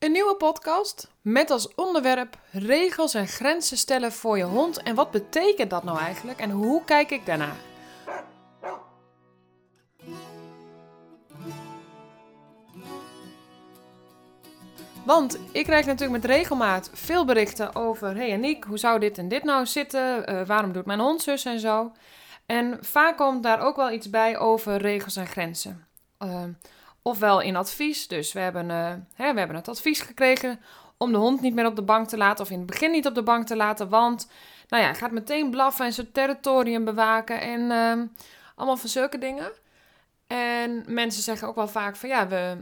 Een nieuwe podcast met als onderwerp regels en grenzen stellen voor je hond. En wat betekent dat nou eigenlijk en hoe kijk ik daarnaar? Want ik krijg natuurlijk met regelmaat veel berichten over: hey Aniek, hoe zou dit en dit nou zitten? Uh, waarom doet mijn hond zus en zo? En vaak komt daar ook wel iets bij over regels en grenzen. Uh, ofwel in advies, dus we hebben, uh, hè, we hebben het advies gekregen om de hond niet meer op de bank te laten, of in het begin niet op de bank te laten, want nou ja, hij gaat meteen blaffen en zijn territorium bewaken en uh, allemaal van zulke dingen. En mensen zeggen ook wel vaak van ja, we,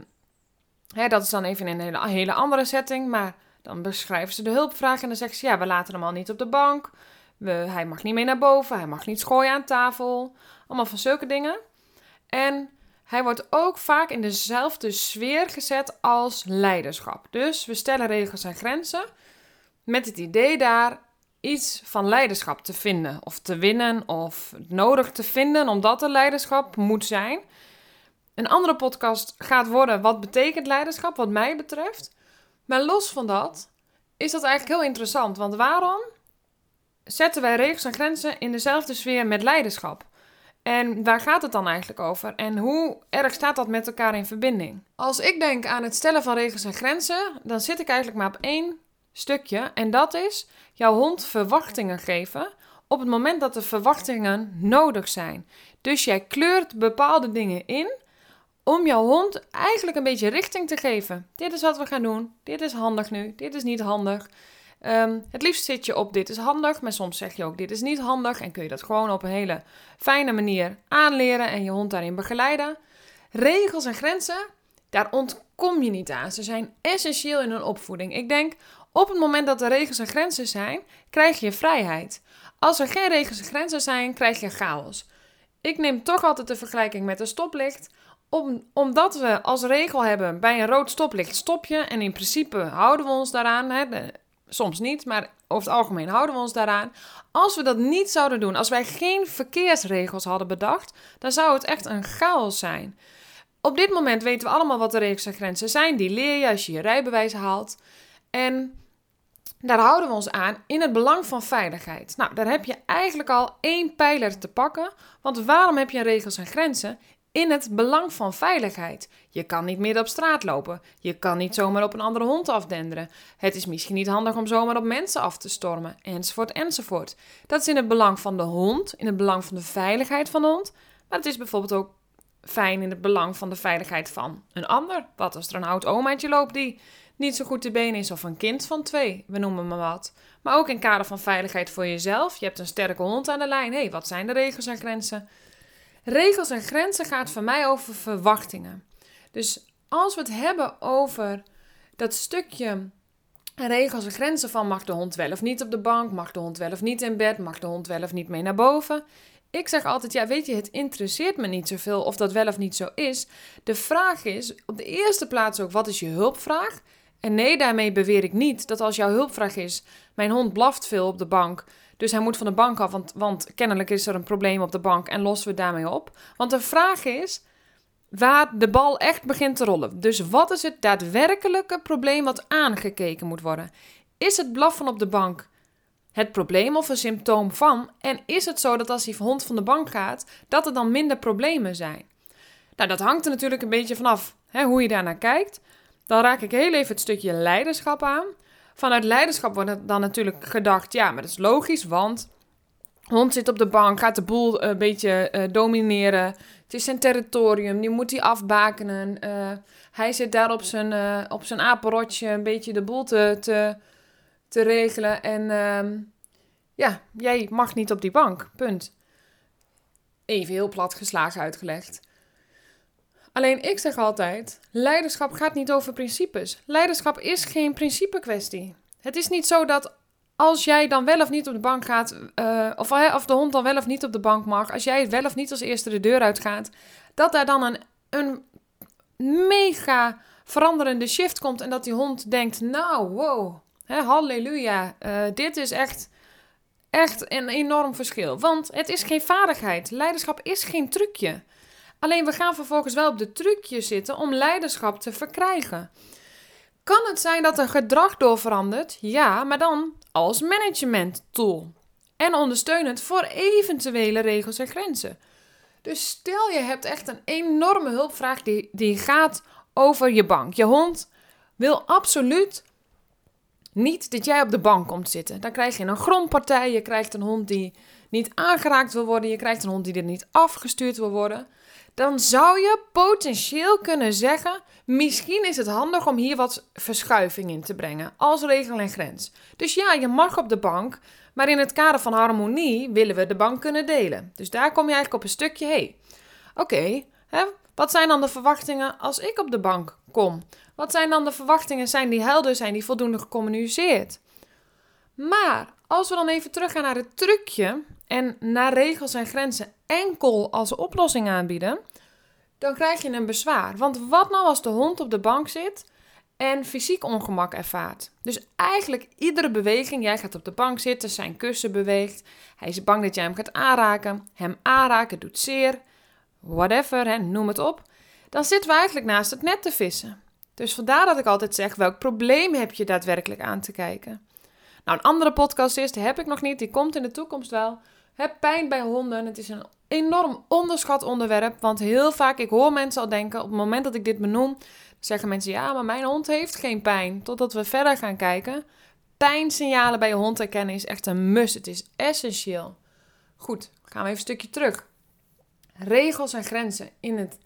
hè, dat is dan even in een hele, hele andere setting, maar dan beschrijven ze de hulpvraag en dan zeggen ze ja, we laten hem al niet op de bank. We, hij mag niet mee naar boven, hij mag niet schooien aan tafel. Allemaal van zulke dingen. En hij wordt ook vaak in dezelfde sfeer gezet als leiderschap. Dus we stellen regels en grenzen met het idee daar iets van leiderschap te vinden of te winnen of nodig te vinden omdat er leiderschap moet zijn. Een andere podcast gaat worden wat betekent leiderschap wat mij betreft. Maar los van dat is dat eigenlijk heel interessant, want waarom zetten wij regels en grenzen in dezelfde sfeer met leiderschap? En waar gaat het dan eigenlijk over? En hoe erg staat dat met elkaar in verbinding? Als ik denk aan het stellen van regels en grenzen, dan zit ik eigenlijk maar op één stukje. En dat is jouw hond verwachtingen geven op het moment dat de verwachtingen nodig zijn. Dus jij kleurt bepaalde dingen in om jouw hond eigenlijk een beetje richting te geven. Dit is wat we gaan doen. Dit is handig nu. Dit is niet handig. Um, het liefst zit je op dit is handig, maar soms zeg je ook dit is niet handig en kun je dat gewoon op een hele fijne manier aanleren en je hond daarin begeleiden. Regels en grenzen, daar ontkom je niet aan. Ze zijn essentieel in een opvoeding. Ik denk op het moment dat er regels en grenzen zijn, krijg je vrijheid. Als er geen regels en grenzen zijn, krijg je chaos. Ik neem toch altijd de vergelijking met een stoplicht. Om, omdat we als regel hebben bij een rood stoplicht stop je en in principe houden we ons daaraan. Hè, Soms niet, maar over het algemeen houden we ons daaraan. Als we dat niet zouden doen, als wij geen verkeersregels hadden bedacht, dan zou het echt een chaos zijn. Op dit moment weten we allemaal wat de regels en grenzen zijn. Die leer je als je je rijbewijs haalt. En daar houden we ons aan in het belang van veiligheid. Nou, daar heb je eigenlijk al één pijler te pakken. Want waarom heb je regels en grenzen? In het belang van veiligheid. Je kan niet meer op straat lopen. Je kan niet zomaar op een andere hond afdenderen. Het is misschien niet handig om zomaar op mensen af te stormen, enzovoort, enzovoort. Dat is in het belang van de hond, in het belang van de veiligheid van de hond. Maar het is bijvoorbeeld ook fijn in het belang van de veiligheid van een ander. Wat als er een oud omaatje loopt die niet zo goed te been is, of een kind van twee, we noemen maar wat. Maar ook in kader van veiligheid voor jezelf. Je hebt een sterke hond aan de lijn. Hé, hey, wat zijn de regels en grenzen? Regels en grenzen gaat voor mij over verwachtingen. Dus als we het hebben over dat stukje regels en grenzen van mag de hond wel of niet op de bank, mag de hond wel of niet in bed, mag de hond wel of niet mee naar boven. Ik zeg altijd, ja weet je, het interesseert me niet zoveel of dat wel of niet zo is. De vraag is op de eerste plaats ook, wat is je hulpvraag? En nee, daarmee beweer ik niet dat als jouw hulpvraag is, mijn hond blaft veel op de bank, dus hij moet van de bank af, want, want kennelijk is er een probleem op de bank en lossen we daarmee op. Want de vraag is waar de bal echt begint te rollen. Dus wat is het daadwerkelijke probleem wat aangekeken moet worden? Is het blaffen op de bank het probleem of een symptoom van? En is het zo dat als die hond van de bank gaat, dat er dan minder problemen zijn? Nou, dat hangt er natuurlijk een beetje vanaf hè, hoe je daarnaar kijkt. Dan raak ik heel even het stukje leiderschap aan. Vanuit leiderschap wordt dan natuurlijk gedacht, ja, maar dat is logisch, want hond zit op de bank, gaat de boel een beetje uh, domineren. Het is zijn territorium, die moet hij afbakenen. Uh, hij zit daar op zijn, uh, op zijn apenrotje een beetje de boel te, te, te regelen. En uh, ja, jij mag niet op die bank, punt. Even heel plat geslagen uitgelegd. Alleen ik zeg altijd: leiderschap gaat niet over principes. Leiderschap is geen principe kwestie. Het is niet zo dat als jij dan wel of niet op de bank gaat, uh, of, of de hond dan wel of niet op de bank mag, als jij wel of niet als eerste de deur uitgaat, dat daar dan een, een mega veranderende shift komt en dat die hond denkt: Nou, wow, hè, halleluja, uh, dit is echt, echt een enorm verschil. Want het is geen vaardigheid. Leiderschap is geen trucje. Alleen we gaan vervolgens wel op de trucje zitten om leiderschap te verkrijgen. Kan het zijn dat er gedrag door verandert? Ja, maar dan als management tool. En ondersteunend voor eventuele regels en grenzen. Dus stel je hebt echt een enorme hulpvraag die, die gaat over je bank. Je hond wil absoluut niet dat jij op de bank komt zitten. Dan krijg je een grondpartij, je krijgt een hond die niet aangeraakt wil worden, je krijgt een hond die er niet afgestuurd wil worden. Dan zou je potentieel kunnen zeggen: misschien is het handig om hier wat verschuiving in te brengen als regel en grens. Dus ja, je mag op de bank, maar in het kader van harmonie willen we de bank kunnen delen. Dus daar kom je eigenlijk op een stukje: hey, oké, wat zijn dan de verwachtingen als ik op de bank kom? Wat zijn dan de verwachtingen? Zijn die helder? Zijn die voldoende gecommuniceerd? Maar als we dan even teruggaan naar het trucje en naar regels en grenzen enkel als oplossing aanbieden, dan krijg je een bezwaar. Want wat nou als de hond op de bank zit en fysiek ongemak ervaart? Dus eigenlijk iedere beweging, jij gaat op de bank zitten, zijn kussen beweegt, hij is bang dat jij hem gaat aanraken, hem aanraken doet zeer, whatever, hè, noem het op. Dan zitten we eigenlijk naast het net te vissen. Dus vandaar dat ik altijd zeg: welk probleem heb je daadwerkelijk aan te kijken? Nou, een andere podcast is, die heb ik nog niet, die komt in de toekomst wel. Heb pijn bij honden. Het is een enorm onderschat onderwerp. Want heel vaak, ik hoor mensen al denken, op het moment dat ik dit benoem, zeggen mensen: ja, maar mijn hond heeft geen pijn. Totdat we verder gaan kijken. Pijnsignalen bij je hond herkennen is echt een must. Het is essentieel. Goed, gaan we even een stukje terug. Regels en grenzen in, het,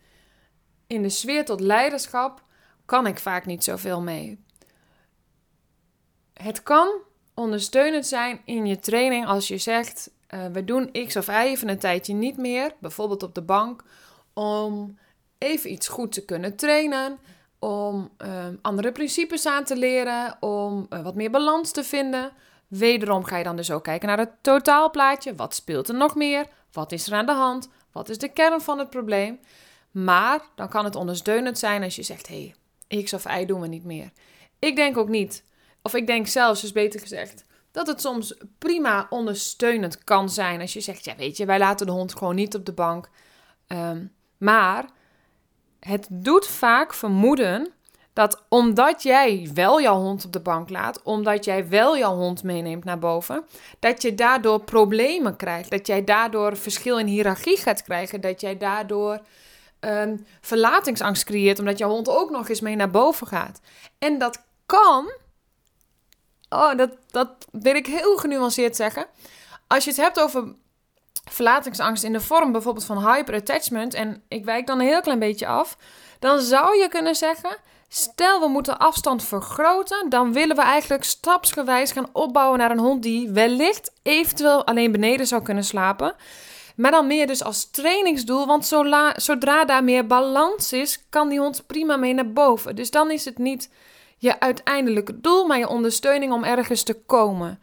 in de sfeer tot leiderschap kan ik vaak niet zoveel mee. Het kan ondersteunend zijn in je training als je zegt: uh, we doen X of Y even een tijdje niet meer, bijvoorbeeld op de bank, om even iets goed te kunnen trainen, om uh, andere principes aan te leren, om uh, wat meer balans te vinden. Wederom ga je dan dus ook kijken naar het totaalplaatje. Wat speelt er nog meer? Wat is er aan de hand? Wat is de kern van het probleem? Maar dan kan het ondersteunend zijn als je zegt: hé, hey, X of Y doen we niet meer. Ik denk ook niet, of ik denk zelfs, is beter gezegd, dat het soms prima ondersteunend kan zijn als je zegt: ja, weet je, wij laten de hond gewoon niet op de bank. Um, maar het doet vaak vermoeden dat omdat jij wel jouw hond op de bank laat, omdat jij wel jouw hond meeneemt naar boven, dat je daardoor problemen krijgt. Dat jij daardoor verschil in hiërarchie gaat krijgen. Dat jij daardoor um, verlatingsangst creëert, omdat jouw hond ook nog eens mee naar boven gaat. En dat kan, oh, dat, dat wil ik heel genuanceerd zeggen. Als je het hebt over verlatingsangst in de vorm bijvoorbeeld van hyperattachment, en ik wijk dan een heel klein beetje af, dan zou je kunnen zeggen Stel we moeten afstand vergroten, dan willen we eigenlijk stapsgewijs gaan opbouwen naar een hond die wellicht eventueel alleen beneden zou kunnen slapen. Maar dan meer dus als trainingsdoel, want zodra daar meer balans is, kan die hond prima mee naar boven. Dus dan is het niet je uiteindelijke doel, maar je ondersteuning om ergens te komen.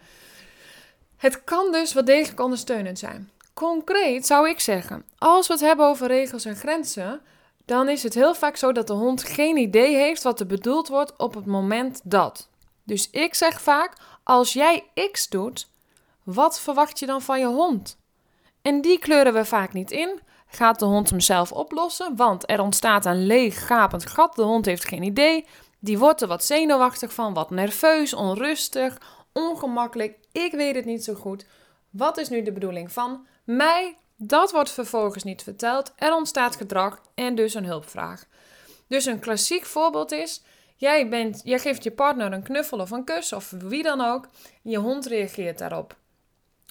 Het kan dus wel degelijk ondersteunend zijn. Concreet zou ik zeggen, als we het hebben over regels en grenzen, dan is het heel vaak zo dat de hond geen idee heeft wat er bedoeld wordt op het moment dat. Dus ik zeg vaak: als jij X doet, wat verwacht je dan van je hond? En die kleuren we vaak niet in. Gaat de hond hem zelf oplossen? Want er ontstaat een leeg gapend gat. De hond heeft geen idee. Die wordt er wat zenuwachtig van, wat nerveus, onrustig, ongemakkelijk. Ik weet het niet zo goed. Wat is nu de bedoeling van mij? Dat wordt vervolgens niet verteld. Er ontstaat gedrag en dus een hulpvraag. Dus een klassiek voorbeeld is: jij, bent, jij geeft je partner een knuffel of een kus of wie dan ook. Je hond reageert daarop.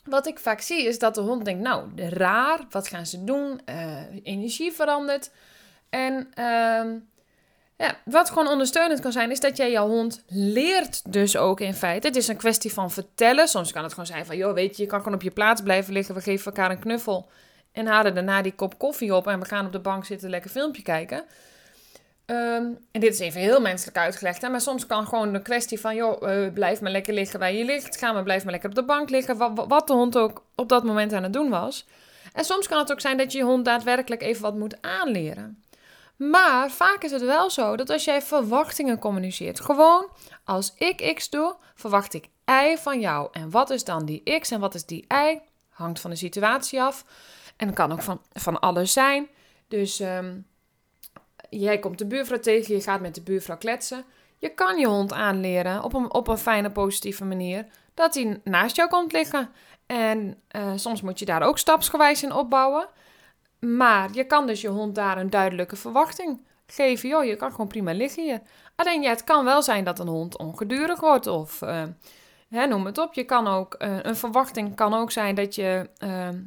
Wat ik vaak zie is dat de hond denkt: Nou, raar, wat gaan ze doen? Uh, energie verandert. En uh, ja, wat gewoon ondersteunend kan zijn, is dat jij jouw hond leert dus ook in feite. Het is een kwestie van vertellen. Soms kan het gewoon zijn van, joh, weet je, je kan gewoon op je plaats blijven liggen. We geven elkaar een knuffel en halen daarna die kop koffie op en we gaan op de bank zitten lekker filmpje kijken. Ehm, en dit is even heel menselijk uitgelegd, hè? maar soms kan gewoon de kwestie van, joh, uh, blijf maar lekker liggen waar je ligt. Ga maar, blijf maar lekker op de bank liggen. Wat, wat de hond ook op dat moment aan het doen was. En soms kan het ook zijn dat je je hond daadwerkelijk even wat moet aanleren. Maar vaak is het wel zo dat als jij verwachtingen communiceert, gewoon als ik X doe, verwacht ik Y van jou. En wat is dan die X en wat is die Y? Hangt van de situatie af. En kan ook van, van alles zijn. Dus um, jij komt de buurvrouw tegen, je gaat met de buurvrouw kletsen. Je kan je hond aanleren op een, op een fijne, positieve manier dat hij naast jou komt liggen. En uh, soms moet je daar ook stapsgewijs in opbouwen. Maar je kan dus je hond daar een duidelijke verwachting geven. Joh, je kan gewoon prima liggen hier. Alleen ja, het kan wel zijn dat een hond ongedurig wordt of uh, hè, noem het op. Je kan ook, uh, een verwachting kan ook zijn dat je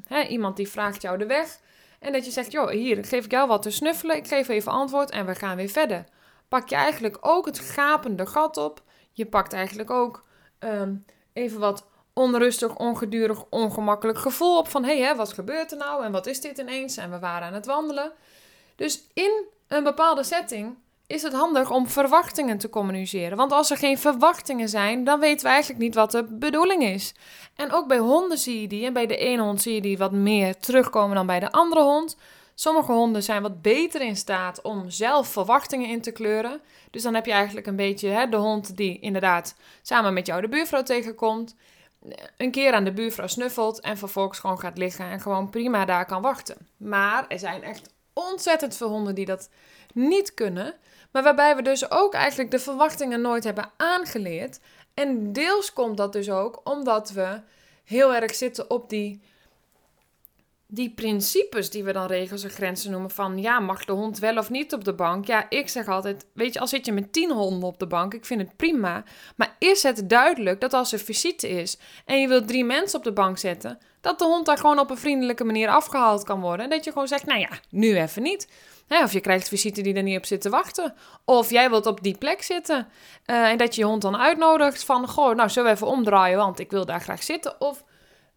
hè, iemand die vraagt jou de weg. En dat je zegt, joh, hier geef ik jou wat te snuffelen. Ik geef even antwoord en we gaan weer verder. Pak je eigenlijk ook het gapende gat op. Je pakt eigenlijk ook um, even wat onrustig, ongedurig, ongemakkelijk gevoel op van hé, hey, wat gebeurt er nou en wat is dit ineens en we waren aan het wandelen. Dus in een bepaalde setting is het handig om verwachtingen te communiceren. Want als er geen verwachtingen zijn, dan weten we eigenlijk niet wat de bedoeling is. En ook bij honden zie je die, en bij de ene hond zie je die wat meer terugkomen dan bij de andere hond. Sommige honden zijn wat beter in staat om zelf verwachtingen in te kleuren. Dus dan heb je eigenlijk een beetje hè, de hond die inderdaad samen met jou de buurvrouw tegenkomt. Een keer aan de buurvrouw snuffelt en vervolgens gewoon gaat liggen en gewoon prima daar kan wachten. Maar er zijn echt ontzettend veel honden die dat niet kunnen. Maar waarbij we dus ook eigenlijk de verwachtingen nooit hebben aangeleerd. En deels komt dat dus ook omdat we heel erg zitten op die die principes die we dan regels en grenzen noemen van ja, mag de hond wel of niet op de bank? Ja, ik zeg altijd, weet je, als zit je met tien honden op de bank, ik vind het prima. Maar is het duidelijk dat als er visite is en je wilt drie mensen op de bank zetten, dat de hond daar gewoon op een vriendelijke manier afgehaald kan worden? En dat je gewoon zegt, nou ja, nu even niet. of je krijgt visite die er niet op zit te wachten. Of jij wilt op die plek zitten. Uh, en dat je je hond dan uitnodigt van, goh, nou we even omdraaien, want ik wil daar graag zitten. Of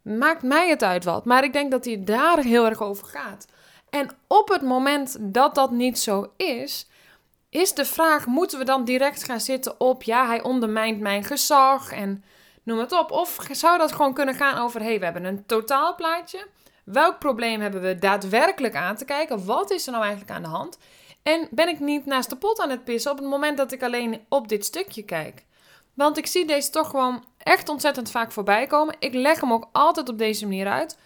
Maakt mij het uit wat. Maar ik denk dat hij daar heel erg over gaat. En op het moment dat dat niet zo is, is de vraag: moeten we dan direct gaan zitten op, ja, hij ondermijnt mijn gezag en noem het op. Of zou dat gewoon kunnen gaan over, hé, hey, we hebben een totaalplaatje. Welk probleem hebben we daadwerkelijk aan te kijken? Wat is er nou eigenlijk aan de hand? En ben ik niet naast de pot aan het pissen op het moment dat ik alleen op dit stukje kijk? Want ik zie deze toch gewoon echt ontzettend vaak voorbij komen. Ik leg hem ook altijd op deze manier uit.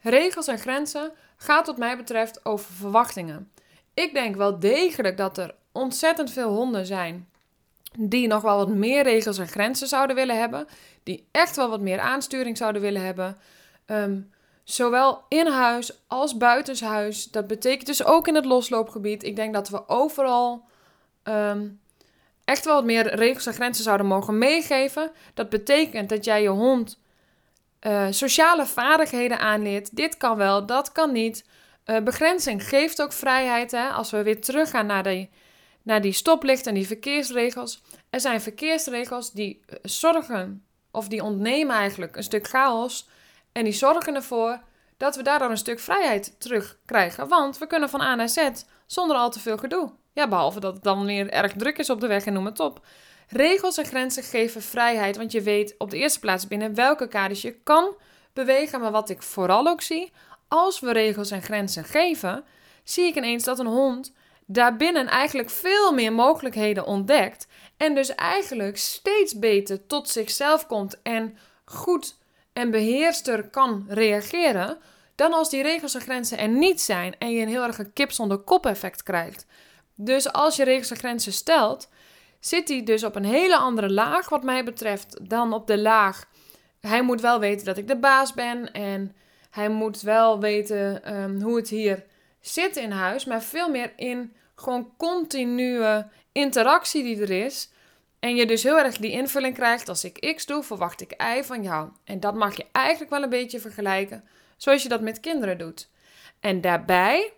Regels en grenzen gaat wat mij betreft over verwachtingen. Ik denk wel degelijk dat er ontzettend veel honden zijn die nog wel wat meer regels en grenzen zouden willen hebben. Die echt wel wat meer aansturing zouden willen hebben. Ehm, zowel in huis als buitenshuis. Dat betekent dus ook in het losloopgebied. Ik denk dat we overal ehm, echt wel wat meer regels en grenzen zouden mogen meegeven. Dat betekent dat jij je hond uh, sociale vaardigheden aanleert. Dit kan wel, dat kan niet. Uh, begrenzing geeft ook vrijheid. Hè? Als we weer teruggaan naar die, naar die stoplicht en die verkeersregels. Er zijn verkeersregels die eh, zorgen, of die ontnemen eigenlijk een stuk chaos. En die zorgen ervoor dat we daardoor een stuk vrijheid terugkrijgen. Want we kunnen van A naar Z zonder al te veel gedoe. Ja, behalve dat het dan weer erg druk is op de weg en noem het op. Regels en grenzen geven vrijheid, want je weet op de eerste plaats binnen welke kaders je kan bewegen. Maar wat ik vooral ook zie, als we regels en grenzen geven, zie ik ineens dat een hond daarbinnen eigenlijk veel meer mogelijkheden ontdekt. En dus eigenlijk steeds beter tot zichzelf komt en goed en beheerster kan reageren. Dan als die regels en grenzen er niet zijn en je een heel erg een kip zonder kop effect krijgt. Dus als je regels en grenzen stelt, zit hij dus op een hele andere laag, wat mij betreft, dan op de laag. Hij moet wel weten dat ik de baas ben en hij moet wel weten ehm, hoe het hier zit in huis, maar veel meer in gewoon continue interactie die er is. En je dus heel erg die invulling krijgt. Als ik X doe, verwacht ik Y van jou. En dat mag je eigenlijk wel een beetje vergelijken zoals je dat met kinderen doet. En daarbij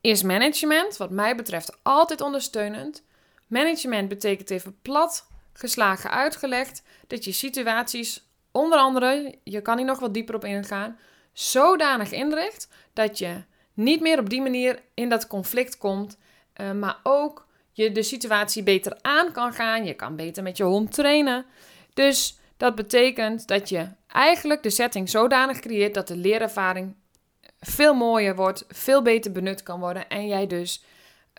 is management, wat mij betreft, altijd ondersteunend. Management betekent even plat geslagen uitgelegd dat je situaties, onder andere, je kan hier nog wat dieper op ingaan, zodanig inricht dat je niet meer op die manier in dat conflict komt, uh, maar ook je de situatie beter aan kan gaan. Je kan beter met je hond trainen. Dus dat betekent dat je eigenlijk de setting zodanig creëert dat de leerervaring veel mooier wordt, veel beter benut kan worden en jij dus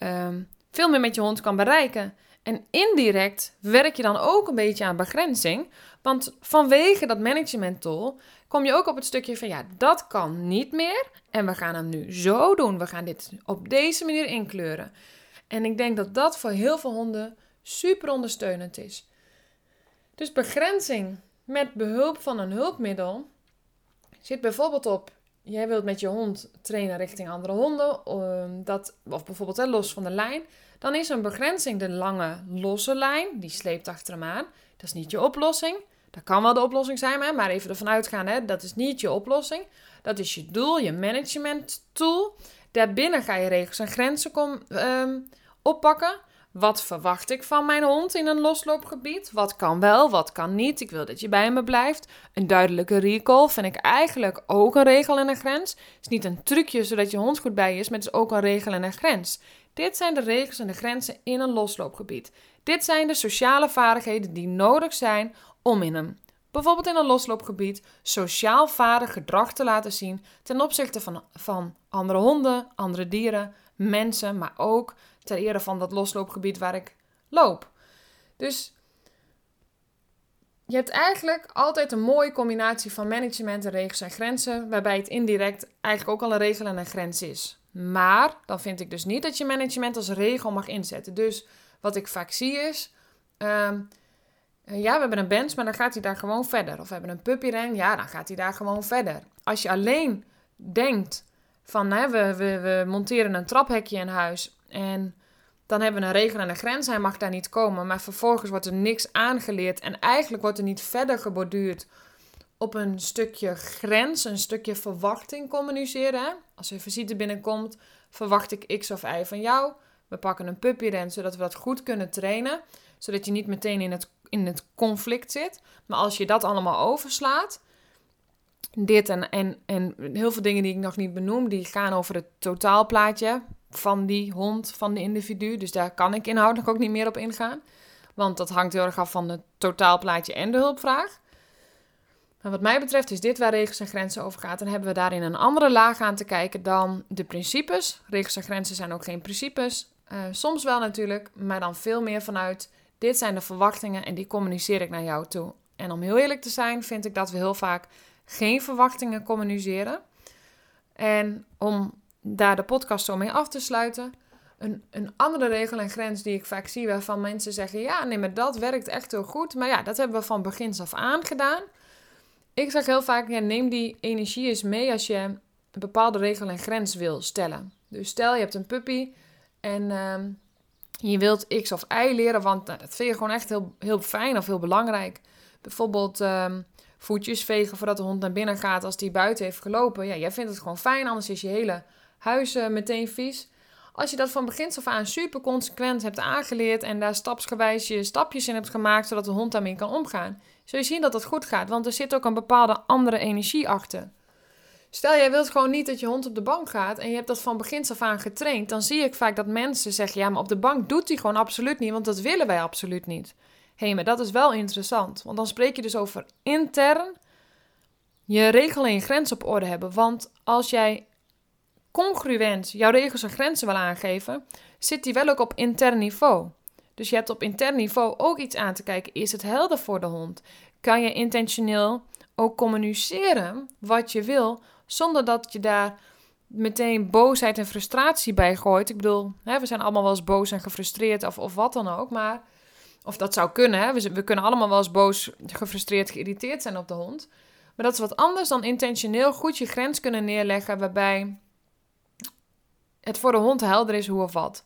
um, veel meer met je hond kan bereiken. En indirect werk je dan ook een beetje aan begrenzing, want vanwege dat management tool kom je ook op het stukje van ja, dat kan niet meer en we gaan hem nu zo doen. We gaan dit op deze manier inkleuren. En ik denk dat dat voor heel veel honden super ondersteunend is. Dus begrenzing met behulp van een hulpmiddel zit bijvoorbeeld op jij wilt met je hond trainen richting andere honden, ehm, dat, of bijvoorbeeld los van de lijn, dan is een begrenzing de lange losse lijn, die sleept achter hem aan. Dat is niet je oplossing. Dat kan wel de oplossing zijn, maar even ervan uitgaan, hè, dat is niet je oplossing. Dat is je doel, je management tool. Daarbinnen ga je regels en grenzen um, oppakken. Wat verwacht ik van mijn hond in een losloopgebied? Wat kan wel, wat kan niet? Ik wil dat je bij me blijft. Een duidelijke recall vind ik eigenlijk ook een regel en een grens. Het is niet een trucje zodat je hond goed bij je is, maar het is ook een regel en een grens. Dit zijn de regels en de grenzen in een losloopgebied. Dit zijn de sociale vaardigheden die nodig zijn om in een, bijvoorbeeld in een losloopgebied, sociaal vaardig gedrag te laten zien ten opzichte van, van andere honden, andere dieren, mensen, maar ook ter ere van dat losloopgebied waar ik loop. Dus je hebt eigenlijk altijd een mooie combinatie van management en regels en grenzen, waarbij het indirect eigenlijk ook al een regel en een grens is. Maar dan vind ik dus niet dat je management als regel mag inzetten. Dus wat ik vaak zie is, ehm, ja, we hebben een bench, maar dan gaat hij daar gewoon verder. Of we hebben een puppyren, ja, dan gaat hij daar gewoon verder. Als je alleen denkt van, we, we, we monteren een traphekje in huis en dan hebben we een regel en een grens. Hij mag daar niet komen. Maar vervolgens wordt er niks aangeleerd. En eigenlijk wordt er niet verder geborduurd op een stukje grens, een stukje verwachting communiceren. Als er visite binnenkomt, verwacht ik X of Y van jou. We pakken een puppyren, zodat we dat goed kunnen trainen. Zodat je niet meteen in het, in het conflict zit. Maar als je dat allemaal overslaat, dit en, en, en heel veel dingen die ik nog niet benoem, die gaan over het totaalplaatje van die hond, van de individu. Dus daar kan ik inhoudelijk ook niet meer op ingaan. Want dat hangt heel erg af van het totaalplaatje en de hulpvraag. Maar wat mij betreft is dit waar regels en grenzen over gaat. En hebben we daarin een andere laag aan te kijken dan de principes. Regels en grenzen zijn ook geen principes. Uh, soms wel natuurlijk, maar dan veel meer vanuit dit zijn de verwachtingen en die communiceer ik naar jou toe. En om heel eerlijk te zijn, vind ik dat we heel vaak geen verwachtingen communiceren. En om daar de podcast zo mee af te sluiten. Een, een andere regel en grens die ik vaak zie, waarvan mensen zeggen: Ja, nee, maar dat werkt echt heel goed. Maar ja, dat hebben we van begins af aan gedaan. Ik zeg heel vaak: neem die energie eens mee als je een bepaalde regel en grens wil stellen. Dus stel je hebt een puppy en ehm, je wilt X of Y leren, want nou, dat vind je gewoon echt heel, heel fijn of heel belangrijk. Bijvoorbeeld um, voetjes vegen voordat de hond naar binnen gaat als die buiten heeft gelopen. Ja, jij vindt het gewoon fijn, anders is je hele huis meteen vies. Als je dat van begin af aan super consequent hebt aangeleerd en daar stapsgewijs je stapjes in hebt gemaakt zodat de hond daarmee kan omgaan, zul je zien dat het goed gaat, want er zit ook een bepaalde andere energie achter. Stel, jij wilt gewoon niet dat je hond op de bank gaat en je hebt dat van begin af aan getraind, dan zie ik vaak dat mensen zeggen: ja, maar op de bank doet hij gewoon absoluut niet, want dat willen wij absoluut niet. Hé, hey, maar dat is wel interessant, want dan spreek je dus over intern je regel en je grens op orde hebben. Want als jij congruent jouw regels en grenzen wil aangeven, zit die wel ook op intern niveau. Dus je hebt op intern niveau ook iets aan te kijken. Is het helder voor de hond? Kan je intentioneel ook communiceren wat je wil, zonder dat je daar meteen boosheid en frustratie bij gooit? Ik bedoel, hè, we zijn allemaal wel eens boos en gefrustreerd of, of wat dan ook, maar... Of dat zou kunnen, hè? We, we kunnen allemaal wel eens boos, gefrustreerd, geïrriteerd zijn op de hond. Maar dat is wat anders dan intentioneel goed je grens kunnen neerleggen, waarbij het voor de hond helder is hoe of wat.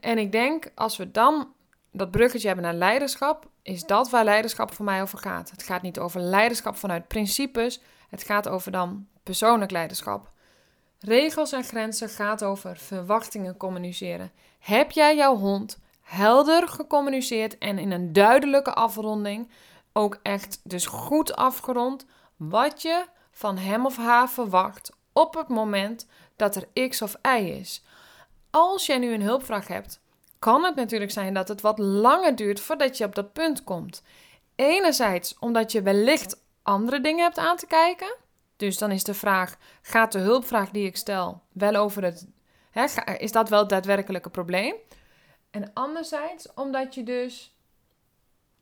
En ik denk, als we dan dat bruggetje hebben naar leiderschap, is dat waar leiderschap voor mij over gaat. Het gaat niet over leiderschap vanuit principes, het gaat over dan persoonlijk leiderschap. Regels en grenzen gaat over verwachtingen communiceren. Heb jij jouw hond helder gecommuniceerd en in een duidelijke afronding, ook echt dus goed afgerond, wat je van hem of haar verwacht op het moment dat er X of Y is. Als jij nu een hulpvraag hebt, kan het natuurlijk zijn dat het wat langer duurt voordat je op dat punt komt. Enerzijds omdat je wellicht andere dingen hebt aan te kijken. Dus dan is de vraag: gaat de hulpvraag die ik stel wel over het. Hè, is dat wel het daadwerkelijke probleem? En anderzijds omdat je dus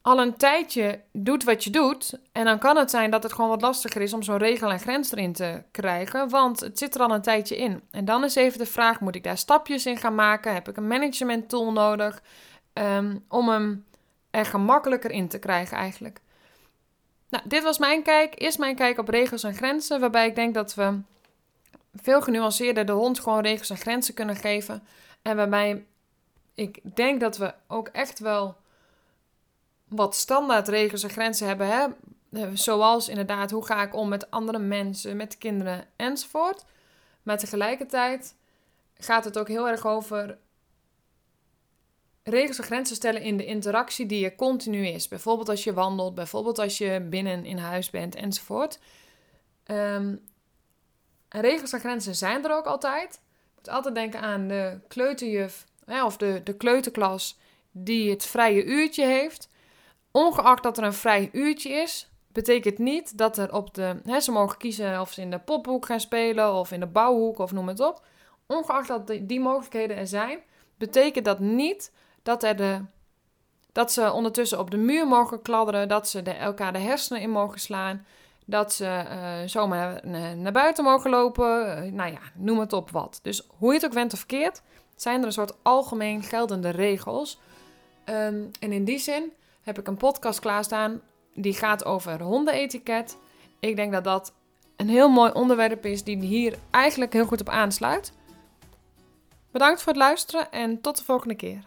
al een tijdje doet wat je doet. En dan kan het zijn dat het gewoon wat lastiger is om zo'n regel en grens erin te krijgen. Want het zit er al een tijdje in. En dan is even de vraag: moet ik daar stapjes in gaan maken? Heb ik een management tool nodig? ehm, om hem er gemakkelijker in te krijgen eigenlijk. Nou, dit was mijn kijk. Is mijn kijk op regels en grenzen, waarbij ik denk dat we veel genuanceerder de hond gewoon regels en grenzen kunnen geven. En waarbij ik denk dat we ook echt wel wat standaard regels en grenzen hebben. Hè? Eh, zoals inderdaad, hoe ga ik om met andere mensen, met kinderen enzovoort. Maar tegelijkertijd gaat het ook heel erg over regels en grenzen stellen in de interactie die er continu is. Bijvoorbeeld als je wandelt, bijvoorbeeld als je binnen in huis bent enzovoort. Um, regels en grenzen zijn er ook altijd. Je moet altijd denken aan de kleuterjuf of de, de kleuterklas die het vrije uurtje heeft. Ongeacht dat er een vrij uurtje is, betekent niet dat er op de. Hè, ze mogen kiezen of ze in de pophoek gaan spelen of in de bouwhoek of noem het op. Ongeacht dat die, mogelijkheden er zijn, betekent dat niet dat, er de, dat ze ondertussen op de muur mogen kladderen, dat ze elkaar de hersenen in mogen slaan, dat ze uh, zomaar naar buiten mogen lopen. Uh, nou ja, noem het op wat. Dus hoe je het ook went of verkeerd, zijn er een soort algemeen geldende regels. Um, en in die zin heb ik een podcast klaarstaan die gaat over hondenetiket. Ik denk dat dat een heel mooi onderwerp is die hier eigenlijk heel goed op aansluit. Bedankt voor het luisteren en tot de volgende keer.